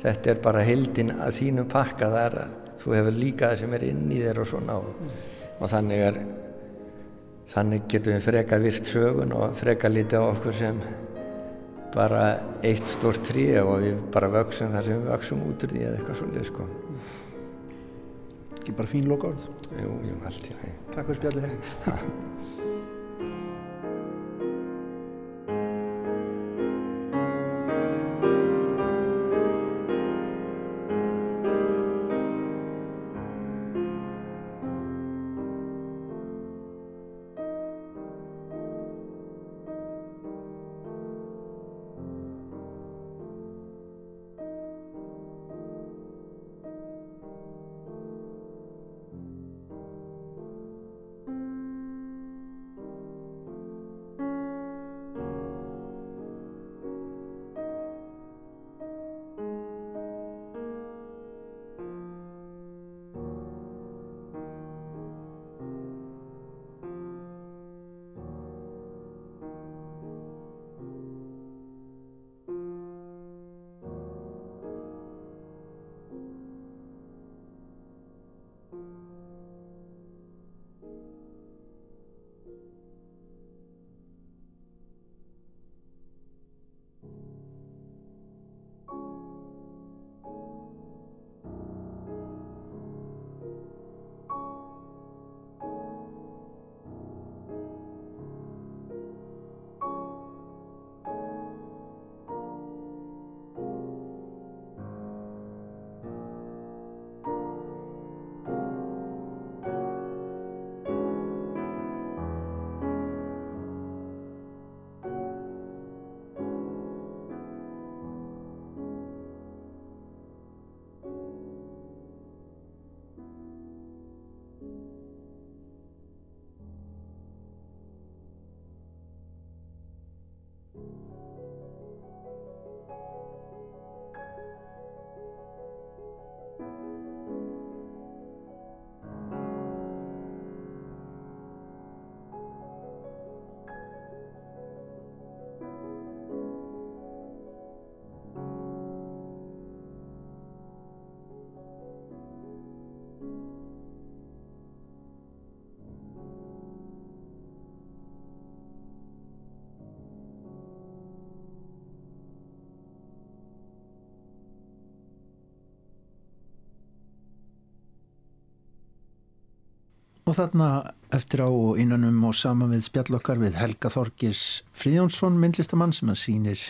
Þetta er bara heldin að þínum pakka þar að þú hefur líka það sem er inn í þér og svona. Og, og þannig er þannig getum við freka virt sögun og freka lítið á okkur sem bara eitt stórt trí og við bara vöksum þar sem við vöksum út úr því eða eitthvað svolítið sko.
Ekki bara fín loka orð
Jú, jú, allt í hæg
Takk fyrir spjallið Og þarna eftir á og innanum og saman við spjallokkar við Helga Þorgis Fríðjónsson, myndlistamann sem að sýnir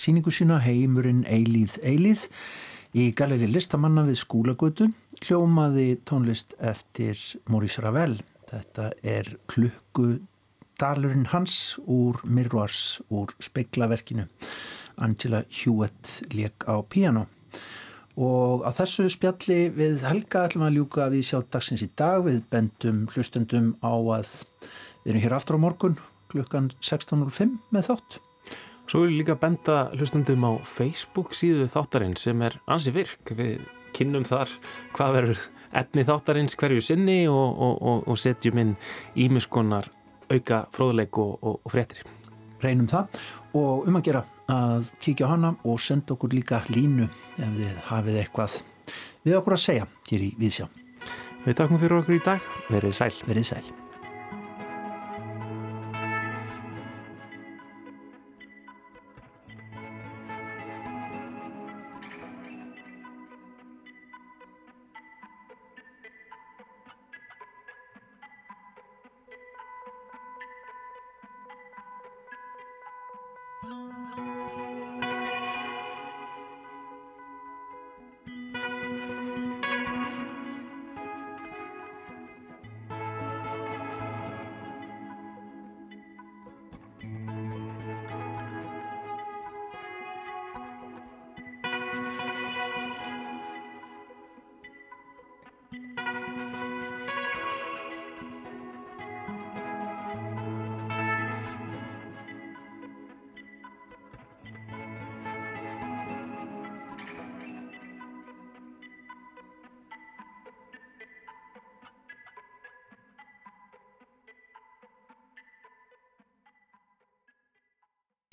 síningu sína heimurinn eilíð eilíð í galeri listamanna við skúlagötu hljómaði tónlist eftir Maurice Ravel. Þetta er klukkudalurinn hans úr Mirrors, úr speiklaverkinu. Angela Hewitt leik á piano. Og á þessu spjalli við Helga ætlum að ljúka við sjá dagsins í dag. Við bendum hlustendum á að við erum hér aftur á morgun klukkan 16.05 með þátt.
Svo vil ég líka benda hlustendum á Facebook síðu þáttarinn sem er ansi virk. Við kynnum þar hvað verður efni þáttarins hverju sinni og, og, og, og setjum inn ímiskonar auka fróðleik og fréttir.
Reynum það og um að gera að kíkja á hana og senda okkur líka línu ef þið hafið eitthvað við okkur að segja hér í Víðsjá.
Við takkum fyrir okkur í dag. Verið sæl.
Verið sæl.